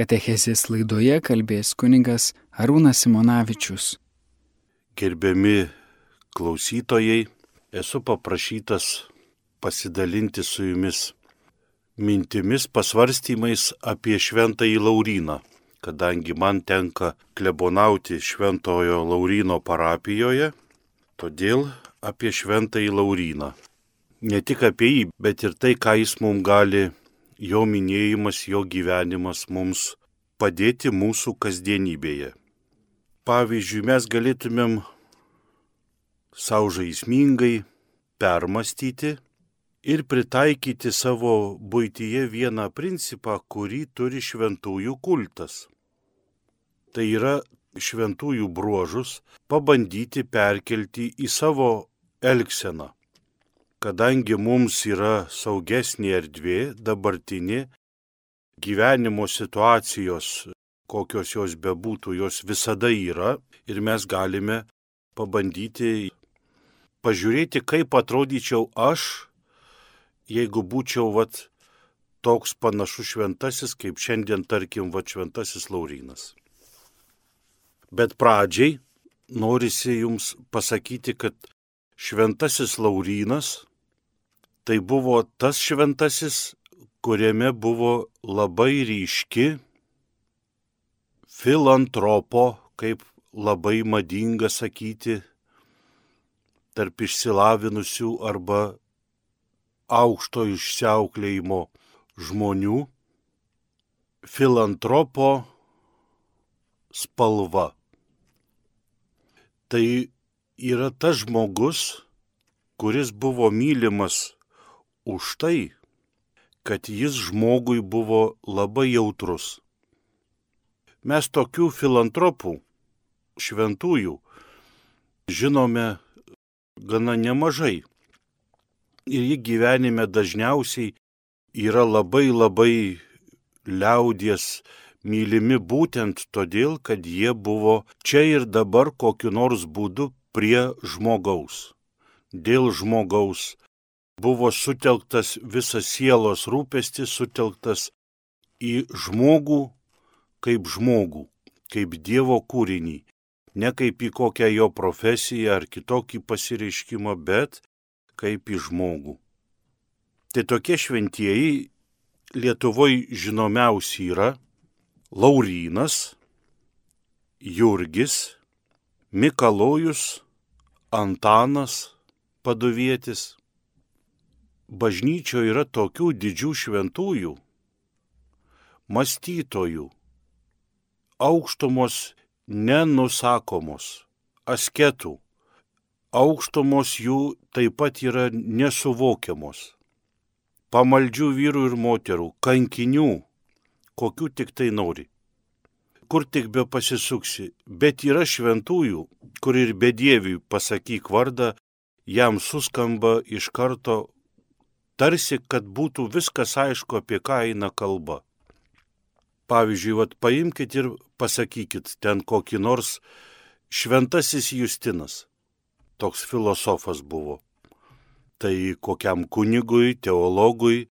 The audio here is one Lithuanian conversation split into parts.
Katechezės laidoje kalbės kuningas Arūnas Simonavičius. Gerbiami klausytojai, esu paprašytas pasidalinti su jumis mintimis, pasvarstymais apie Šventąjį Lauryną, kadangi man tenka klebonauti Šventojo Laurino parapijoje, todėl apie Šventąjį Lauryną. Ne tik apie jį, bet ir tai, ką jis mums gali jo minėjimas, jo gyvenimas mums padėti mūsų kasdienybėje. Pavyzdžiui, mes galėtumėm savo žaismingai permastyti ir pritaikyti savo būtyje vieną principą, kurį turi šventųjų kultas. Tai yra šventųjų bruožus pabandyti perkelti į savo elgseną kadangi mums yra saugesnė erdvė dabartinė, gyvenimo situacijos, kokios jos bebūtų, jos visada yra ir mes galime pabandyti pažiūrėti, kaip atrodyčiau aš, jeigu būčiau vat, toks panašus šventasis, kaip šiandien, tarkim, vat, šventasis Laurinas. Bet pradžiai norisi jums pasakyti, kad šventasis Laurinas tai buvo tas šventasis, kuriame buvo labai ryški filantropo, kaip labai madinga sakyti, tarp išsilavinusių arba aukšto išsiauklėjimo žmonių, filantropo spalva. Tai yra tas žmogus, kuris buvo mylimas už tai, kad jis žmogui buvo labai jautrus. Mes tokių filantropų, šventųjų, žinome gana nemažai. Ir jį gyvenime dažniausiai yra labai labai liaudies mylimi būtent todėl, kad jie buvo čia ir dabar kokiu nors būdu prie žmogaus. Dėl žmogaus buvo sutelktas visas sielos rūpestis, sutelktas į žmogų kaip žmogų, kaip Dievo kūrinį, ne kaip į kokią jo profesiją ar kitokį pasireiškimą, bet kaip į žmogų. Tai tokie šventieji Lietuvoje žinomiausi yra Laurynas, Jurgis, Mikalojus, Antanas, Paduvietis bažnyčioje yra tokių didžių šventųjų, mąstytojų, aukštumos nenusakomos, asketų, aukštumos jų taip pat yra nesuvokiamos, pamaldžių vyrų ir moterų, kankinių, kokių tik tai nori. Kur tik be pasisuksi, bet yra šventųjų, kur ir bedieviui pasakyk vardą, jam suskamba iš karto tarsi, kad būtų viskas aišku, apie ką eina kalba. Pavyzdžiui, vat, paimkite ir pasakykit ten kokį nors šventasis Justinas. Toks filosofas buvo. Tai kokiam kunigui, teologui,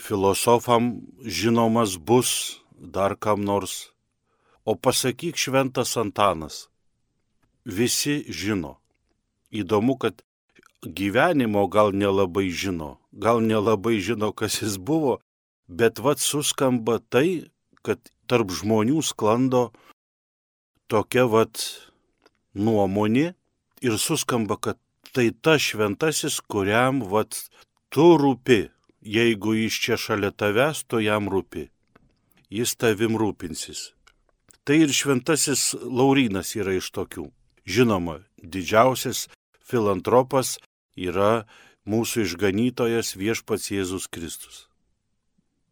filosofam žinomas bus dar kam nors. O pasakyk šventas Antanas. Visi žino. Įdomu, kad gyvenimo gal nelabai žino, gal nelabai žino, kas jis buvo, bet vad suskamba tai, kad tarp žmonių sklando tokia vad nuomonė ir suskamba, kad tai ta šventasis, kuriam vad tu rūpi, jeigu jis čia šalia tavęs, tu jam rūpi, jis tavim rūpinsis. Tai ir šventasis Laurinas yra iš tokių. Žinoma, didžiausias filantropas yra mūsų išganytojas viešpats Jėzus Kristus.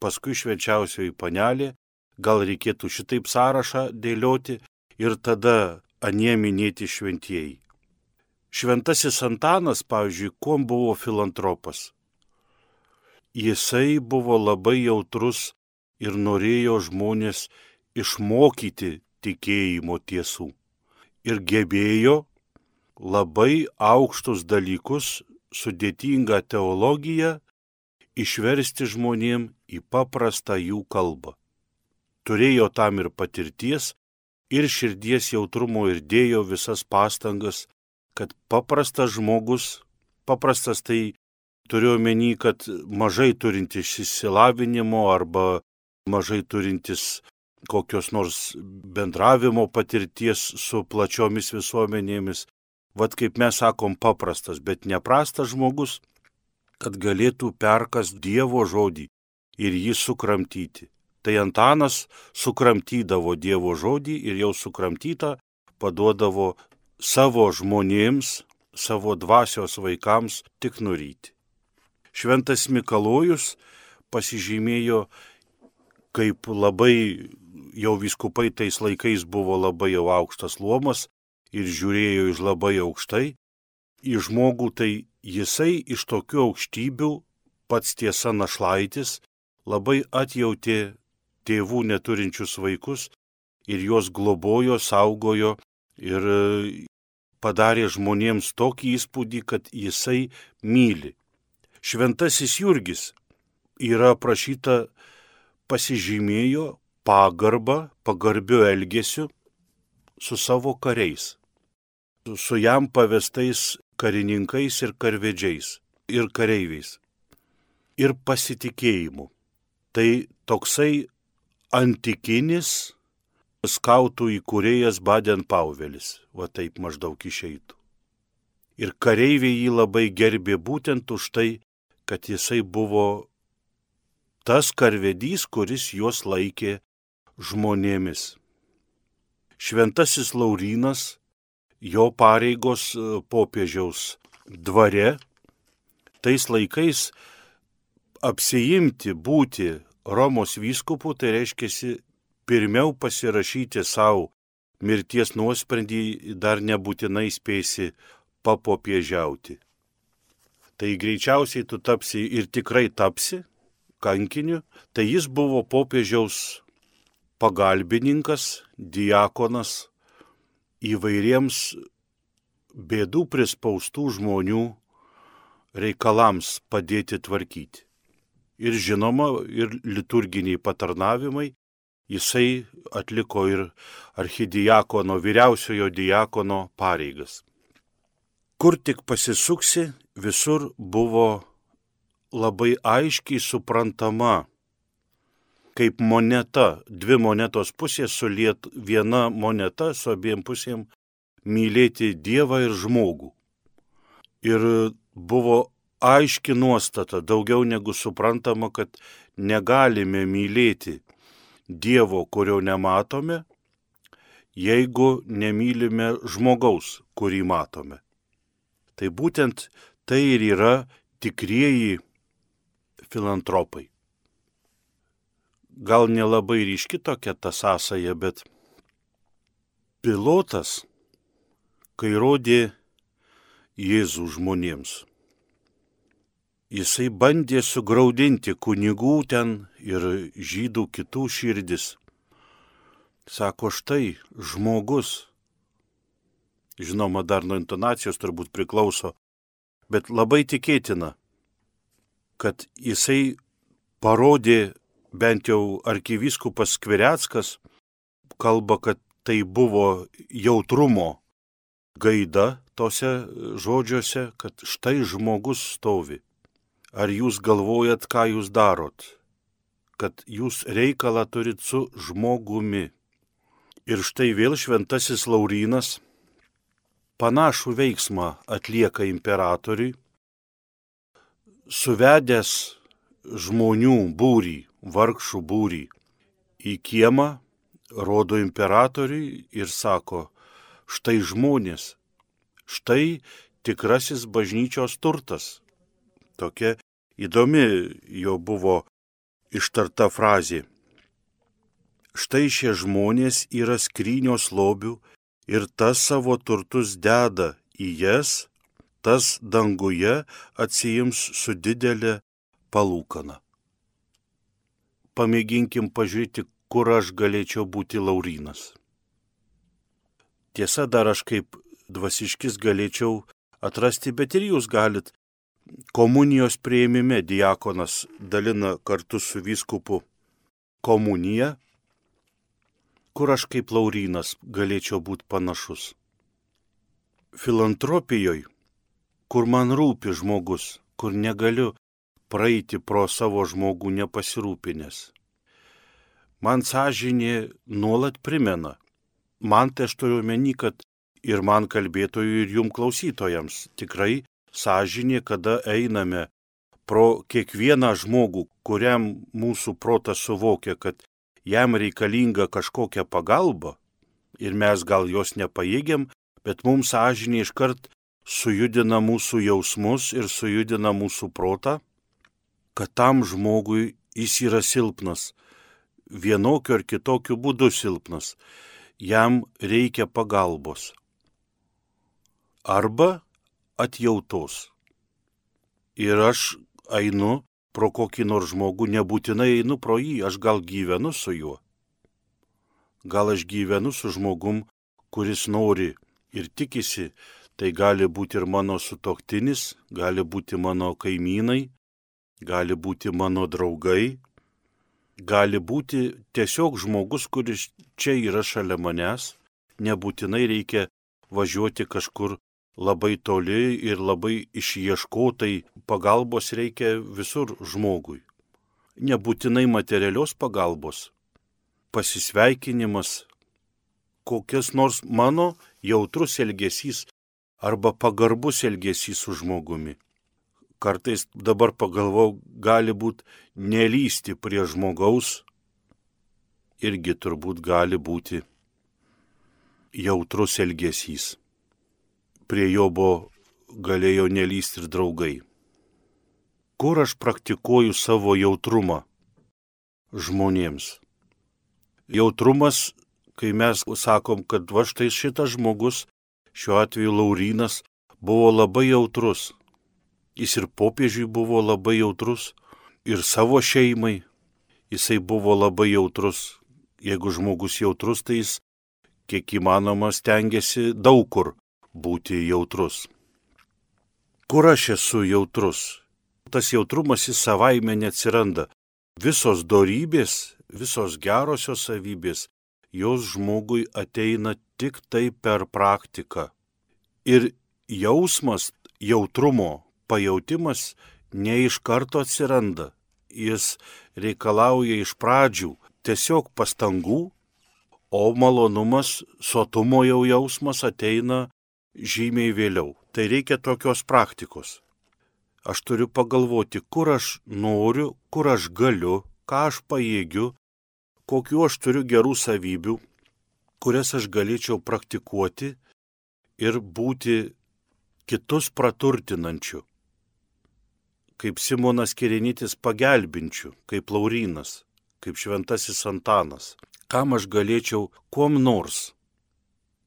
Paskui švenčiausioji panelė, gal reikėtų šitaip sąrašą dėlioti ir tada anie minėti šventieji. Šventasis Antanas, pavyzdžiui, kuom buvo filantropas? Jisai buvo labai jautrus ir norėjo žmonės išmokyti tikėjimo tiesų. Ir gebėjo labai aukštus dalykus, sudėtingą teologiją išversti žmonėm į paprastą jų kalbą. turėjo tam ir patirties, ir širdies jautrumo, ir dėjo visas pastangas, kad paprastas žmogus, paprastas tai turiu omeny, kad mažai turintis išsilavinimo arba mažai turintis kokios nors bendravimo patirties su plačiomis visuomenėmis, vad kaip mes sakom, paprastas, bet neprastas žmogus, kad galėtų perkas Dievo žodį ir jį sukramtyti. Tai Antanas sukramtydavo Dievo žodį ir jau sukramtytą paduodavo savo žmonėms, savo dvasios vaikams tik nuryti. Šventas Mikalojus pasižymėjo kaip labai jau viskupai tais laikais buvo labai jau aukštas luomas ir žiūrėjo iš labai aukštai, į žmogų tai jisai iš tokių aukštybių, pats tiesa našlaitis, labai atjautė tėvų neturinčius vaikus ir juos globojo, saugojo ir padarė žmonėms tokį įspūdį, kad jisai myli. Šventasis Jurgis yra prašyta pasižymėjo pagarbą, pagarbiu elgesiu su savo kariais, su jam pavestais karininkais ir karvedžiais ir kareiviais ir pasitikėjimu. Tai toksai antikinis skautų įkūrėjas Baden Pauvelis, va taip maždaug išeitų. Ir kareiviai jį labai gerbė būtent už tai, kad jisai buvo tas karvedys, kuris juos laikė žmonėmis. Šventasis Laurinas, jo pareigos e, popiežiaus dvare, tais laikais apsijimti būti Romos vyskupu, tai reiškia pirmiau pasirašyti savo mirties nuosprendį, dar nebūtinai spėsi papopiežiauti. Tai greičiausiai tu tapsi ir tikrai tapsi kankiniu, tai jis buvo popiežiaus pagalbininkas, diakonas įvairiems bėdų prispaustų žmonių reikalams padėti tvarkyti. Ir žinoma, ir liturginiai patarnavimai jisai atliko ir archidiakono, vyriausiojo diakono pareigas. Kur tik pasisuksi, visur buvo labai aiškiai suprantama, kaip moneta, dvi monetos pusės suliet viena moneta su abiem pusėm mylėti Dievą ir žmogų. Ir buvo aiški nuostata, daugiau negu suprantama, kad negalime mylėti Dievo, kurio nematome, jeigu nemylime žmogaus, kurį matome. Tai būtent tai ir yra tikrieji filantropai. Gal nelabai ryški tokia ta sąsaja, bet pilotas, kai rodė Jėzų žmonėms, jisai bandė sugraudinti kunigų ten ir žydų kitų širdis. Sako, štai žmogus, žinoma, dar nuo intonacijos turbūt priklauso, bet labai tikėtina, kad jisai parodė, bent jau arkivyskupas Skvireckas kalba, kad tai buvo jautrumo gaida tose žodžiuose, kad štai žmogus stovi. Ar jūs galvojat, ką jūs darot? Kad jūs reikalą turit su žmogumi. Ir štai vėl šventasis Laurinas panašų veiksmą atlieka imperatoriui suvedęs žmonių būrį, vargšų būrį į kiemą, rodo imperatoriui ir sako, štai žmonės, štai tikrasis bažnyčios turtas. Tokia įdomi jo buvo ištarta frazė. Štai šie žmonės yra skrynios lobių ir tas savo turtus deda į jas tas danguje atsijims su didelė palūkana. Pamėginkim pažiūrėti, kur aš galėčiau būti Laurinas. Tiesa, dar aš kaip dvasiškis galėčiau atrasti, bet ir jūs galit. Komunijos prieimime diakonas dalina kartu su vyskupu komuniją kur aš kaip Laurinas galėčiau būti panašus. Filantropijoje, kur man rūpi žmogus, kur negaliu praeiti pro savo žmogų nepasirūpinęs. Man sąžinė nuolat primena, man tai aš turiu meni, kad ir man kalbėtojų, ir jum klausytojams tikrai sąžinė, kada einame pro kiekvieną žmogų, kuriam mūsų protas suvokia, kad jam reikalinga kažkokia pagalba ir mes gal jos nepajėgiam, bet mums sąžinė iškart sujudina mūsų jausmus ir sujudina mūsų protą, kad tam žmogui jis yra silpnas, vienokiu ar kitokiu būdu silpnas, jam reikia pagalbos. Arba atjautos. Ir aš einu pro kokį nors žmogų, nebūtinai einu pro jį, aš gal gyvenu su juo. Gal aš gyvenu su žmogum, kuris nori ir tikisi, tai gali būti ir mano sutoktinis, gali būti mano kaimynai, gali būti mano draugai, gali būti tiesiog žmogus, kuris čia yra šalia manęs, nebūtinai reikia važiuoti kažkur labai toli ir labai išieškotai pagalbos reikia visur žmogui. Nebūtinai materialios pagalbos, pasisveikinimas, kokias nors mano jautrus elgesys arba pagarbus elgesys su žmogumi. Kartais dabar pagalvau, gali būti nelysti prie žmogaus, irgi turbūt gali būti jautrus elgesys prie Jobo galėjo nelysti ir draugai. Kur aš praktikuoju savo jautrumą žmonėms? Jautrumas, kai mes sakom, kad va štai šitas žmogus, šiuo atveju Laurinas, buvo labai jautrus. Jis ir popiežiui buvo labai jautrus, ir savo šeimai jisai buvo labai jautrus. Jeigu žmogus jautrus, tai jis kiek įmanoma stengiasi daug kur būti jautrus. Kur aš esu jautrus? Tas jautrumas į savaime neatsiranda. Visos dorybės, visos gerosios savybės, jos žmogui ateina tik tai per praktiką. Ir jausmas, jautrumo pajautimas ne iš karto atsiranda. Jis reikalauja iš pradžių tiesiog pastangų, o malonumas, sotumo jau jausmas ateina žymiai vėliau. Tai reikia tokios praktikos. Aš turiu pagalvoti, kur aš noriu, kur aš galiu, ką aš pajėgiu, kokiu aš turiu gerų savybių, kurias aš galėčiau praktikuoti ir būti kitus praturtinančiu. Kaip Simonas Kirinytis pagelbinčiu, kaip Laurinas, kaip Šventasis Antanas. Kam aš galėčiau kuom nors,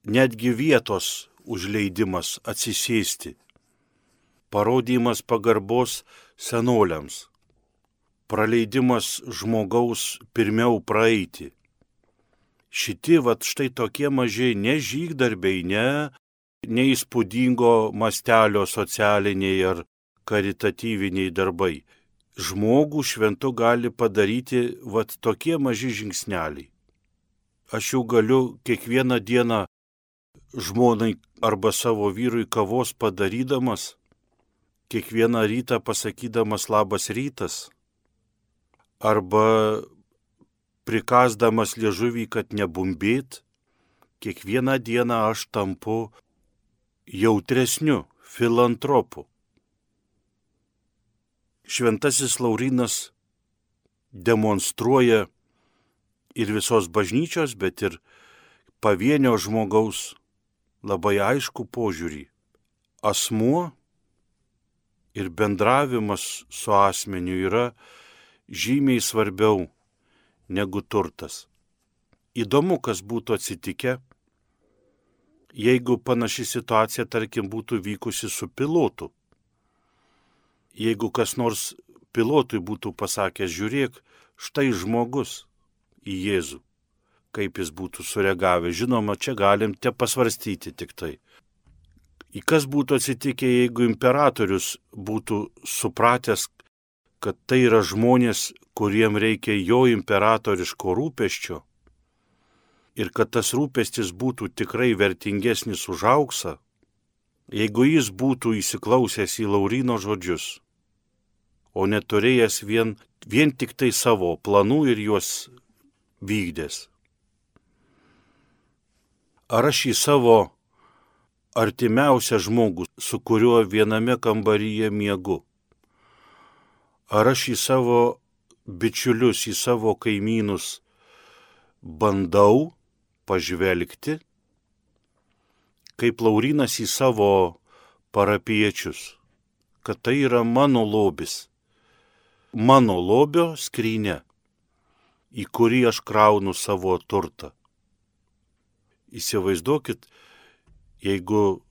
netgi vietos užleidimas atsisėsti, parodimas pagarbos senoliams, praleidimas žmogaus pirmiau praeiti. Šiti vat štai tokie mažiai ne žygdarbiai, ne neįspūdingo mastelio socialiniai ar karitatyviniai darbai. Žmogų šventu gali padaryti vat tokie maži žingsneliai. Aš jau galiu kiekvieną dieną žmonai arba savo vyrui kavos padarydamas, kiekvieną rytą pasakydamas labas rytas, arba prikasdamas liežuvį, kad nebumbėt, kiekvieną dieną aš tampu jautresniu, filantropu. Šventasis Laurinas demonstruoja ir visos bažnyčios, bet ir pavienio žmogaus labai aišku požiūrį. Asmuo ir bendravimas su asmeniu yra žymiai svarbiau negu turtas. Įdomu, kas būtų atsitikę, jeigu panaši situacija, tarkim, būtų vykusi su pilotu. Jeigu kas nors pilotui būtų pasakęs, žiūrėk, štai žmogus į Jėzų kaip jis būtų sureagavęs. Žinoma, čia galim te pasvarstyti tik tai. Į kas būtų atsitikę, jeigu imperatorius būtų supratęs, kad tai yra žmonės, kuriem reikia jo imperatoriško rūpeščio, ir kad tas rūpestis būtų tikrai vertingesnis už auksą, jeigu jis būtų įsiklausęs į Laurino žodžius, o neturėjęs vien, vien tik tai savo planų ir juos vykdęs. Ar aš į savo artimiausią žmogų, su kuriuo viename kambaryje miegu, ar aš į savo bičiulius, į savo kaimynus bandau pažvelgti, kaip Laurinas į savo parapiečius, kad tai yra mano lobis, mano lobio skrynė, į kurį aš kraunu savo turtą. Įsivaizduokit, jeigu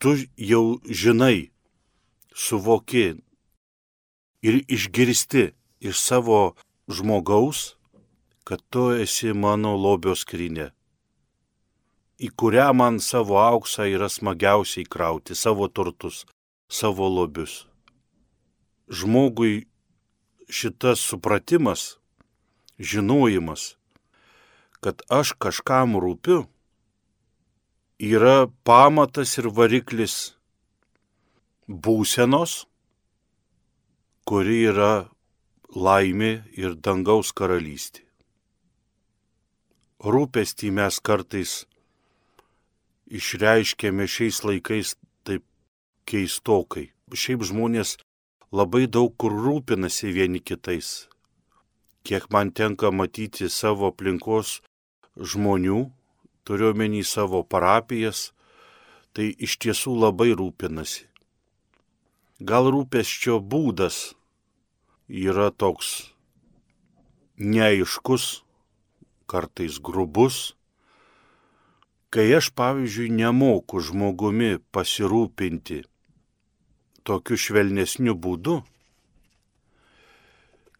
tu jau žinai, suvoki ir išgirsti iš savo žmogaus, kad tu esi mano lobio skrinė, į kurią man savo auksą yra smagiausiai krauti, savo turtus, savo lobius. Žmogui šitas supratimas, žinojimas, kad aš kažkam rūpiu, yra pamatas ir variklis būsenos, kuri yra laimė ir dangaus karalystė rūpestį mes kartais išreiškėme šiais laikais taip keistokai. Šiaip žmonės labai daug kur rūpinasi vieni kitais. Kiek man tenka matyti savo aplinkos žmonių, turiuomenį savo parapijas, tai iš tiesų labai rūpinasi. Gal rūpesčio būdas yra toks neaiškus, kartais grubus. Kai aš, pavyzdžiui, nemoku žmogumi pasirūpinti tokiu švelnesniu būdu,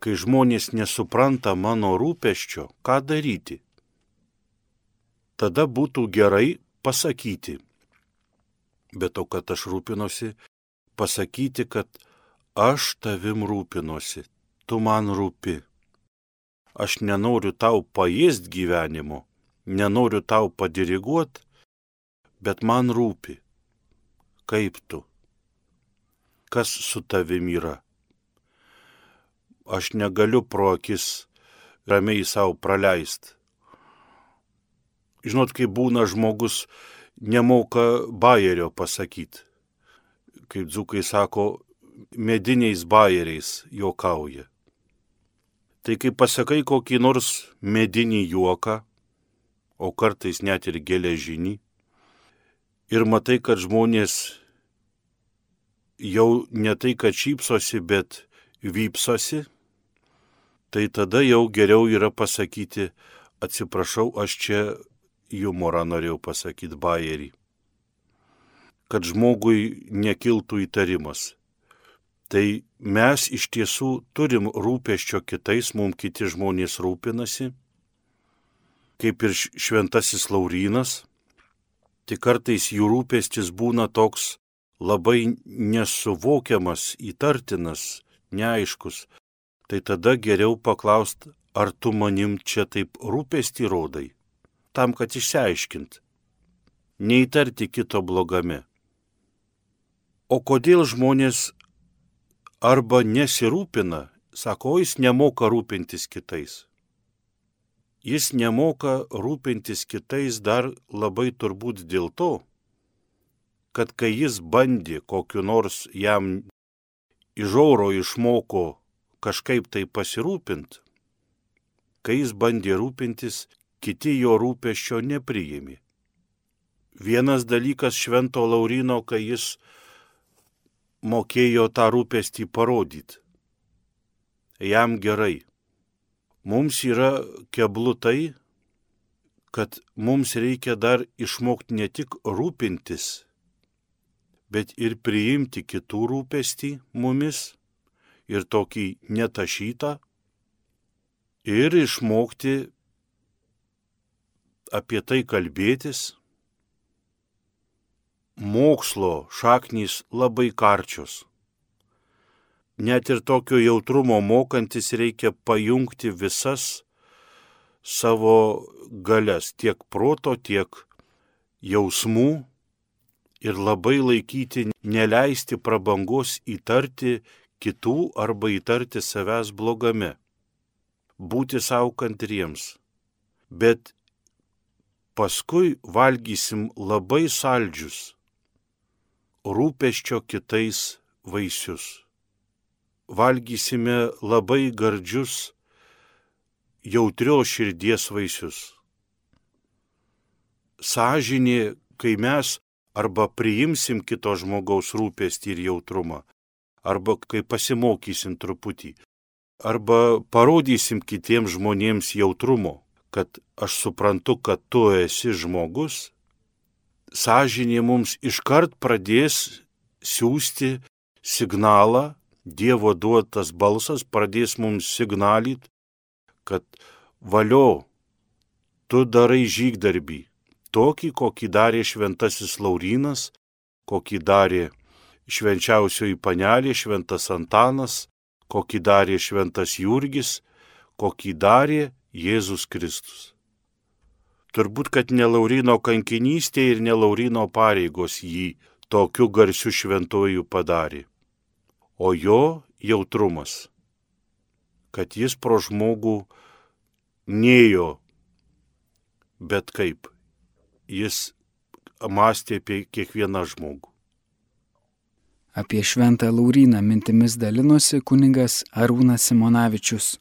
kai žmonės nesupranta mano rūpeščio, ką daryti, tada būtų gerai pasakyti. Bet to, kad aš rūpinosi, pasakyti, kad aš tavim rūpinosi, tu man rūpi aš nenoriu tau paėst gyvenimo, nenoriu tau padiriguot, bet man rūpi, kaip tu, kas su tavim yra. Aš negaliu pro akis ramiai savo praleist. Žinot, kai būna žmogus nemoka bajerio pasakyti. Kaip dzukai sako, mediniais bajeriais juokauja. Tai kai pasakai kokį nors medinį juoką, o kartais net ir geležinį, ir matai, kad žmonės jau ne tai, kad šypsosi, bet vypsosi, tai tada jau geriau yra pasakyti, atsiprašau, aš čia humorą norėjau pasakyti, bairį. Kad žmogui nekiltų įtarimas. Tai mes iš tiesų turim rūpeščio kitais, mums kiti žmonės rūpinasi, kaip ir šventasis Laurinas, tik kartais jų rūpestis būna toks labai nesuvokiamas, įtartinas, neaiškus. Tai tada geriau paklaust, ar tu manim čia taip rūpestį rodai, tam, kad išsiaiškint, neįtarti kito blogame. O kodėl žmonės arba nesirūpina, sako, jis nemoka rūpintis kitais. Jis nemoka rūpintis kitais dar labai turbūt dėl to, kad kai jis bandė kokiu nors jam iš oro išmoko kažkaip tai pasirūpint, kai jis bandė rūpintis, kiti jo rūpeščio nepriimi. Vienas dalykas švento Laurino, kai jis mokėjo tą rūpestį parodyti. Jam gerai. Mums yra keblu tai, kad mums reikia dar išmokti ne tik rūpintis, bet ir priimti kitų rūpestį mumis ir tokį netašytą, ir išmokti apie tai kalbėtis mokslo šaknys labai karčios. Net ir tokio jautrumo mokantis reikia pajungti visas savo galės tiek proto, tiek jausmų ir labai laikyti, neleisti prabangos įtarti kitų arba įtarti savęs blogame. Būti savo kantriems. Bet paskui valgysim labai saldžius rūpeščio kitais vaisius. Valgysime labai gardžius jautrios širdies vaisius. Sažinė, kai mes arba priimsim kito žmogaus rūpestį ir jautrumą, arba kai pasimokysim truputį, arba parodysim kitiems žmonėms jautrumo, kad aš suprantu, kad tu esi žmogus, sąžinė mums iškart pradės siūsti signalą, Dievo duotas balsas pradės mums signalyt, kad valio, tu darai žygdarbį, tokį, kokį darė šventasis Laurinas, kokį darė švenčiausioji panelė šventas Antanas, kokį darė šventas Jurgis, kokį darė Jėzus Kristus. Turbūt, kad ne Laurino kankinystė ir ne Laurino pareigos jį tokiu garsiu šventojų padarė, o jo jautrumas kad jis pro žmogų nėjo, bet kaip jis mąstė apie kiekvieną žmogų. Apie šventą Lauriną mintimis dalinosi kuningas Arūnas Simonavičius.